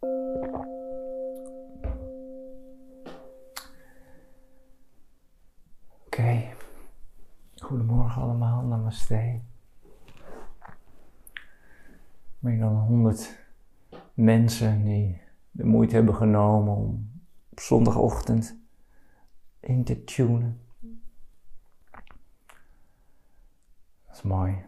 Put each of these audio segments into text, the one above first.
Oké, goedemorgen allemaal, namaste. Meer dan 100 mensen die de moeite hebben genomen om op zondagochtend in te tunen. Dat is mooi.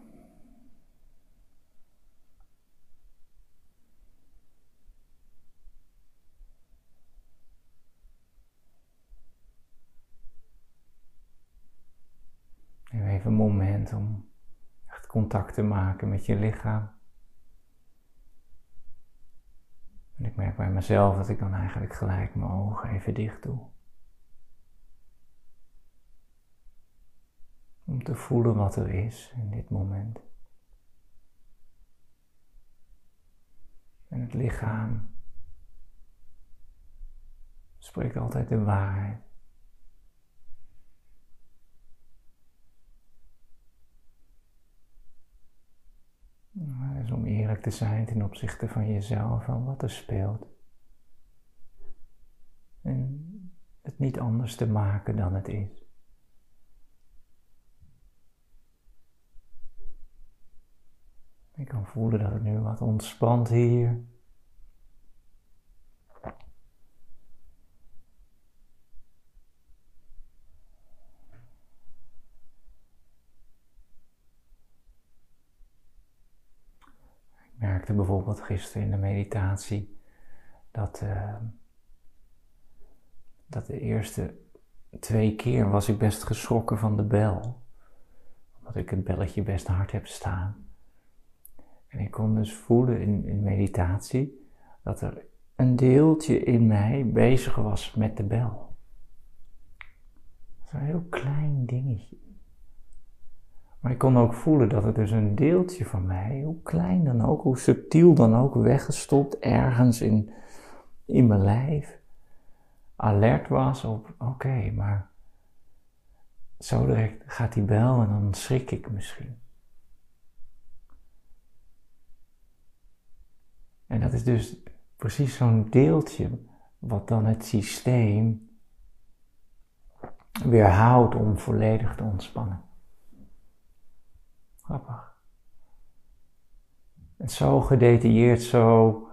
Even een moment om echt contact te maken met je lichaam. En ik merk bij mezelf dat ik dan eigenlijk gelijk mijn ogen even dicht doe. Om te voelen wat er is in dit moment. En het lichaam spreekt altijd de waarheid. Dus om eerlijk te zijn ten opzichte van jezelf, van wat er speelt. En het niet anders te maken dan het is. Ik kan voelen dat het nu wat ontspant hier. Merkte bijvoorbeeld gisteren in de meditatie dat, uh, dat de eerste twee keer was ik best geschrokken van de bel. Omdat ik het belletje best hard heb staan. En ik kon dus voelen in, in meditatie dat er een deeltje in mij bezig was met de bel. Zo'n heel klein dingetje. Maar ik kon ook voelen dat het dus een deeltje van mij, hoe klein dan ook, hoe subtiel dan ook, weggestopt ergens in, in mijn lijf, alert was op, oké, maar zo direct gaat die bel en dan schrik ik misschien. En dat is dus precies zo'n deeltje wat dan het systeem weerhoudt om volledig te ontspannen. Grappig. En zo gedetailleerd, zo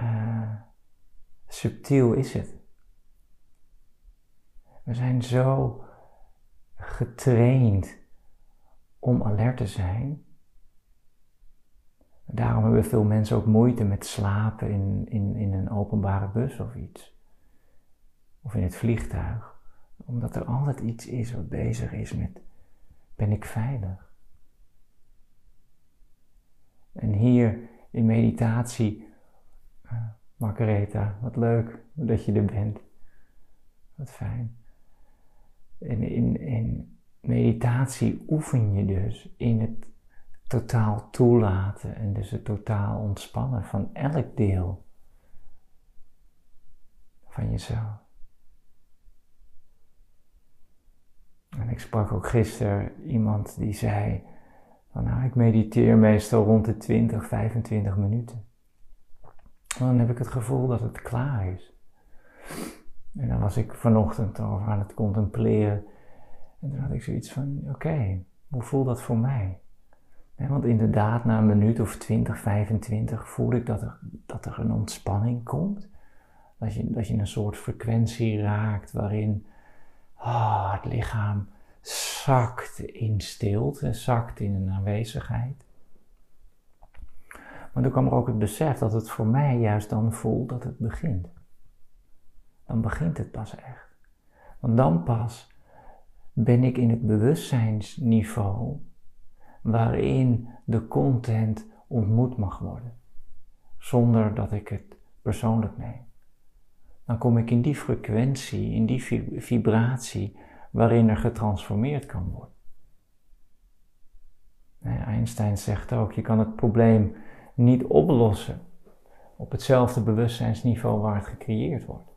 uh, subtiel is het. We zijn zo getraind om alert te zijn. Daarom hebben veel mensen ook moeite met slapen in, in, in een openbare bus of iets. Of in het vliegtuig. Omdat er altijd iets is wat bezig is met: ben ik veilig? En hier in meditatie, uh, Margaretha, wat leuk dat je er bent. Wat fijn. En in, in meditatie oefen je dus in het totaal toelaten en dus het totaal ontspannen van elk deel van jezelf. En ik sprak ook gisteren iemand die zei, van, nou, ik mediteer meestal rond de 20, 25 minuten. dan heb ik het gevoel dat het klaar is. En dan was ik vanochtend over aan het contempleren. En toen had ik zoiets van: oké, hoe voelt dat voor mij? want inderdaad, na een minuut of 20, 25 voel ik dat er, dat er een ontspanning komt. Dat je, dat je een soort frequentie raakt waarin oh, het lichaam zakt in stilte, zakt in een aanwezigheid. Maar toen kwam er ook het besef dat het voor mij juist dan voelt dat het begint. Dan begint het pas echt. Want dan pas ben ik in het bewustzijnsniveau waarin de content ontmoet mag worden, zonder dat ik het persoonlijk neem. Dan kom ik in die frequentie, in die vibratie waarin er getransformeerd kan worden. Einstein zegt ook, je kan het probleem niet oplossen op hetzelfde bewustzijnsniveau waar het gecreëerd wordt.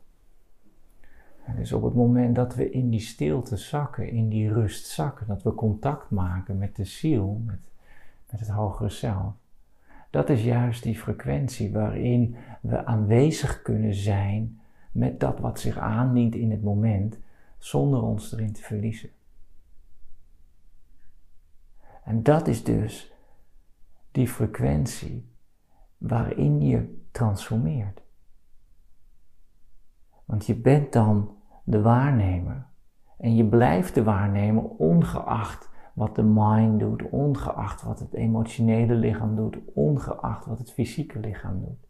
Dus op het moment dat we in die stilte zakken, in die rust zakken, dat we contact maken met de ziel, met, met het hogere zelf, Dat is juist die frequentie waarin we aanwezig kunnen zijn met dat wat zich aandient in het moment, zonder ons erin te verliezen. En dat is dus die frequentie waarin je transformeert. Want je bent dan de waarnemer. En je blijft de waarnemer ongeacht wat de mind doet, ongeacht wat het emotionele lichaam doet, ongeacht wat het fysieke lichaam doet.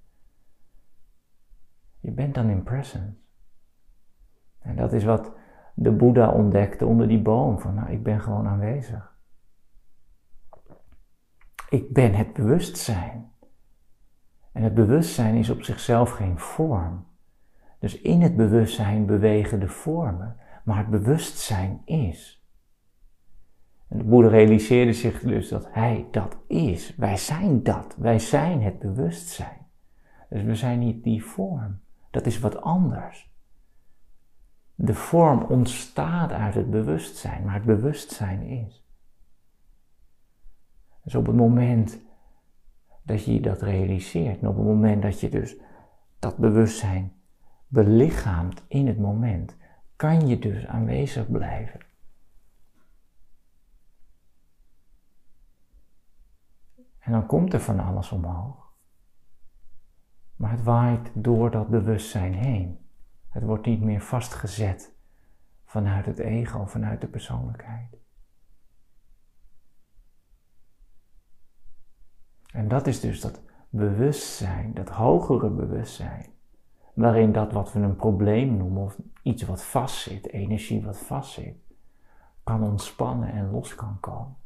Je bent dan in presence. En dat is wat de Boeddha ontdekte onder die boom. Van nou, ik ben gewoon aanwezig. Ik ben het bewustzijn. En het bewustzijn is op zichzelf geen vorm. Dus in het bewustzijn bewegen de vormen, maar het bewustzijn is. En de Boeddha realiseerde zich dus dat hij dat is. Wij zijn dat. Wij zijn het bewustzijn. Dus we zijn niet die vorm. Dat is wat anders. De vorm ontstaat uit het bewustzijn, maar het bewustzijn is. Dus op het moment dat je dat realiseert, en op het moment dat je dus dat bewustzijn belichaamt in het moment, kan je dus aanwezig blijven. En dan komt er van alles omhoog. Maar het waait door dat bewustzijn heen. Het wordt niet meer vastgezet vanuit het ego, vanuit de persoonlijkheid. En dat is dus dat bewustzijn, dat hogere bewustzijn, waarin dat wat we een probleem noemen of iets wat vastzit, energie wat vastzit, kan ontspannen en los kan komen.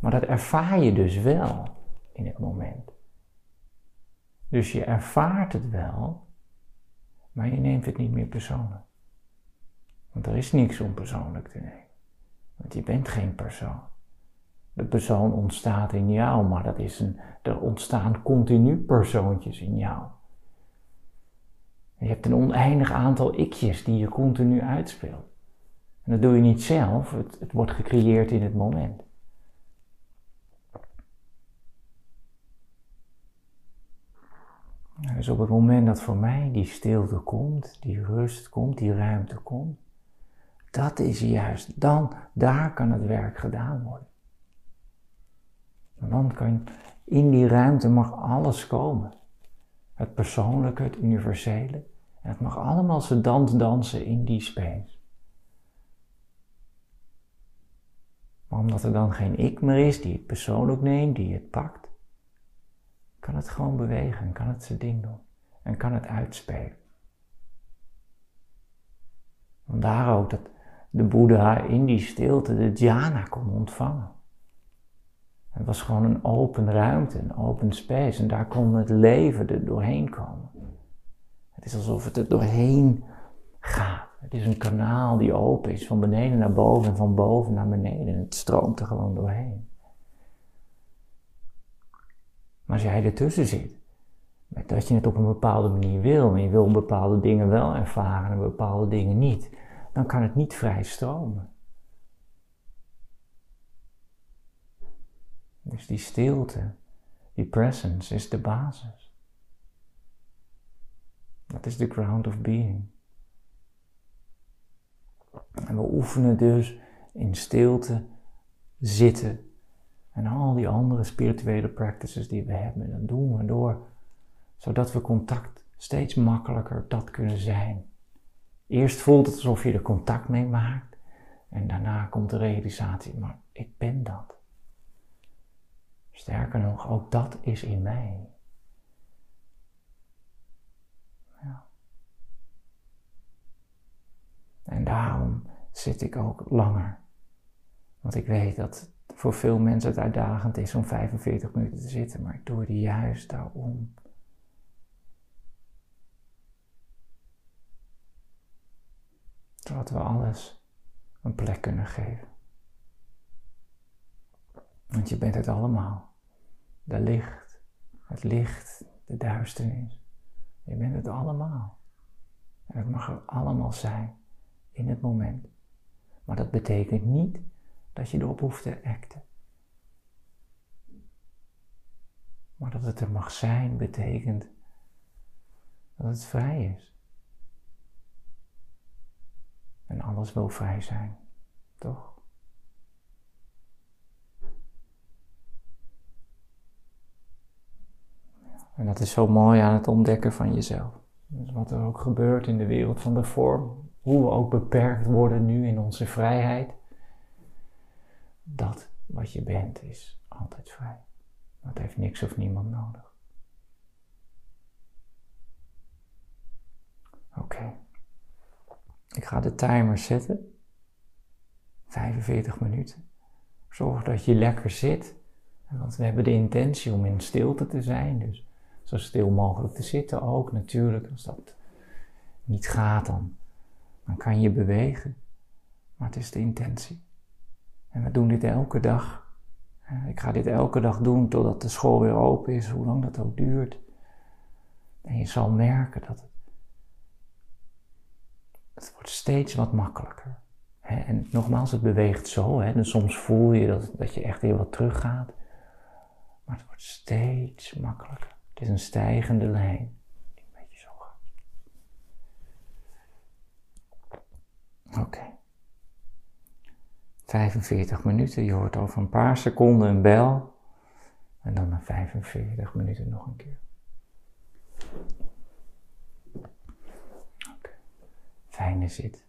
Maar dat ervaar je dus wel in het moment. Dus je ervaart het wel, maar je neemt het niet meer persoonlijk. Want er is niks om persoonlijk te nemen. Want je bent geen persoon. De persoon ontstaat in jou, maar dat is een, er ontstaan continu persoontjes in jou. Je hebt een oneindig aantal ikjes die je continu uitspeelt. En dat doe je niet zelf, het, het wordt gecreëerd in het moment. Dus op het moment dat voor mij die stilte komt, die rust komt, die ruimte komt, dat is juist, dan, daar kan het werk gedaan worden. En dan kan in die ruimte mag alles komen. Het persoonlijke, het universele. En het mag allemaal dans dansen in die space. Maar omdat er dan geen ik meer is die het persoonlijk neemt, die het pakt, kan het gewoon bewegen en kan het zijn ding doen. En kan het uitspelen. Vandaar ook dat de Boeddha in die stilte de dhyana kon ontvangen. Het was gewoon een open ruimte, een open space. En daar kon het leven er doorheen komen. Het is alsof het er doorheen gaat. Het is een kanaal die open is, van beneden naar boven en van boven naar beneden. En het stroomt er gewoon doorheen. Maar als jij ertussen zit, met dat je het op een bepaalde manier wil, en je wil bepaalde dingen wel ervaren en bepaalde dingen niet, dan kan het niet vrij stromen. Dus die stilte, die presence is de basis. Dat is de ground of being. En we oefenen dus in stilte zitten en al die andere spirituele practices die we hebben. Dat doen we door, zodat we contact steeds makkelijker dat kunnen zijn. Eerst voelt het alsof je er contact mee maakt en daarna komt de realisatie, maar ik ben dat. Sterker nog, ook dat is in mij. Ja. En daarom zit ik ook langer. Want ik weet dat voor veel mensen het uitdagend is om 45 minuten te zitten, maar ik doe het juist daarom. Zodat we alles een plek kunnen geven. Want je bent het allemaal. De licht, het licht, de duisternis. Je bent het allemaal. En het mag er allemaal zijn in het moment. Maar dat betekent niet dat je erop hoeft te acten. Maar dat het er mag zijn betekent dat het vrij is. En alles wil vrij zijn, toch? En dat is zo mooi aan het ontdekken van jezelf. Dus wat er ook gebeurt in de wereld van de vorm, hoe we ook beperkt worden nu in onze vrijheid, dat wat je bent is altijd vrij. Dat heeft niks of niemand nodig. Oké. Ik ga de timer zetten. 45 minuten. Zorg dat je lekker zit. Want we hebben de intentie om in stilte te zijn. Dus zo stil mogelijk te zitten ook. Natuurlijk, als dat niet gaat, dan, dan kan je bewegen. Maar het is de intentie. En we doen dit elke dag. Ik ga dit elke dag doen totdat de school weer open is, hoe lang dat ook duurt. En je zal merken dat het, het wordt steeds wat makkelijker. En nogmaals, het beweegt zo. Hè? Dus soms voel je dat, dat je echt weer wat teruggaat. Maar het wordt steeds makkelijker. Het is een stijgende lijn. Een beetje zo. Oké. 45 minuten. Je hoort over een paar seconden een bel. En dan na 45 minuten nog een keer. Oké. Fijne zit.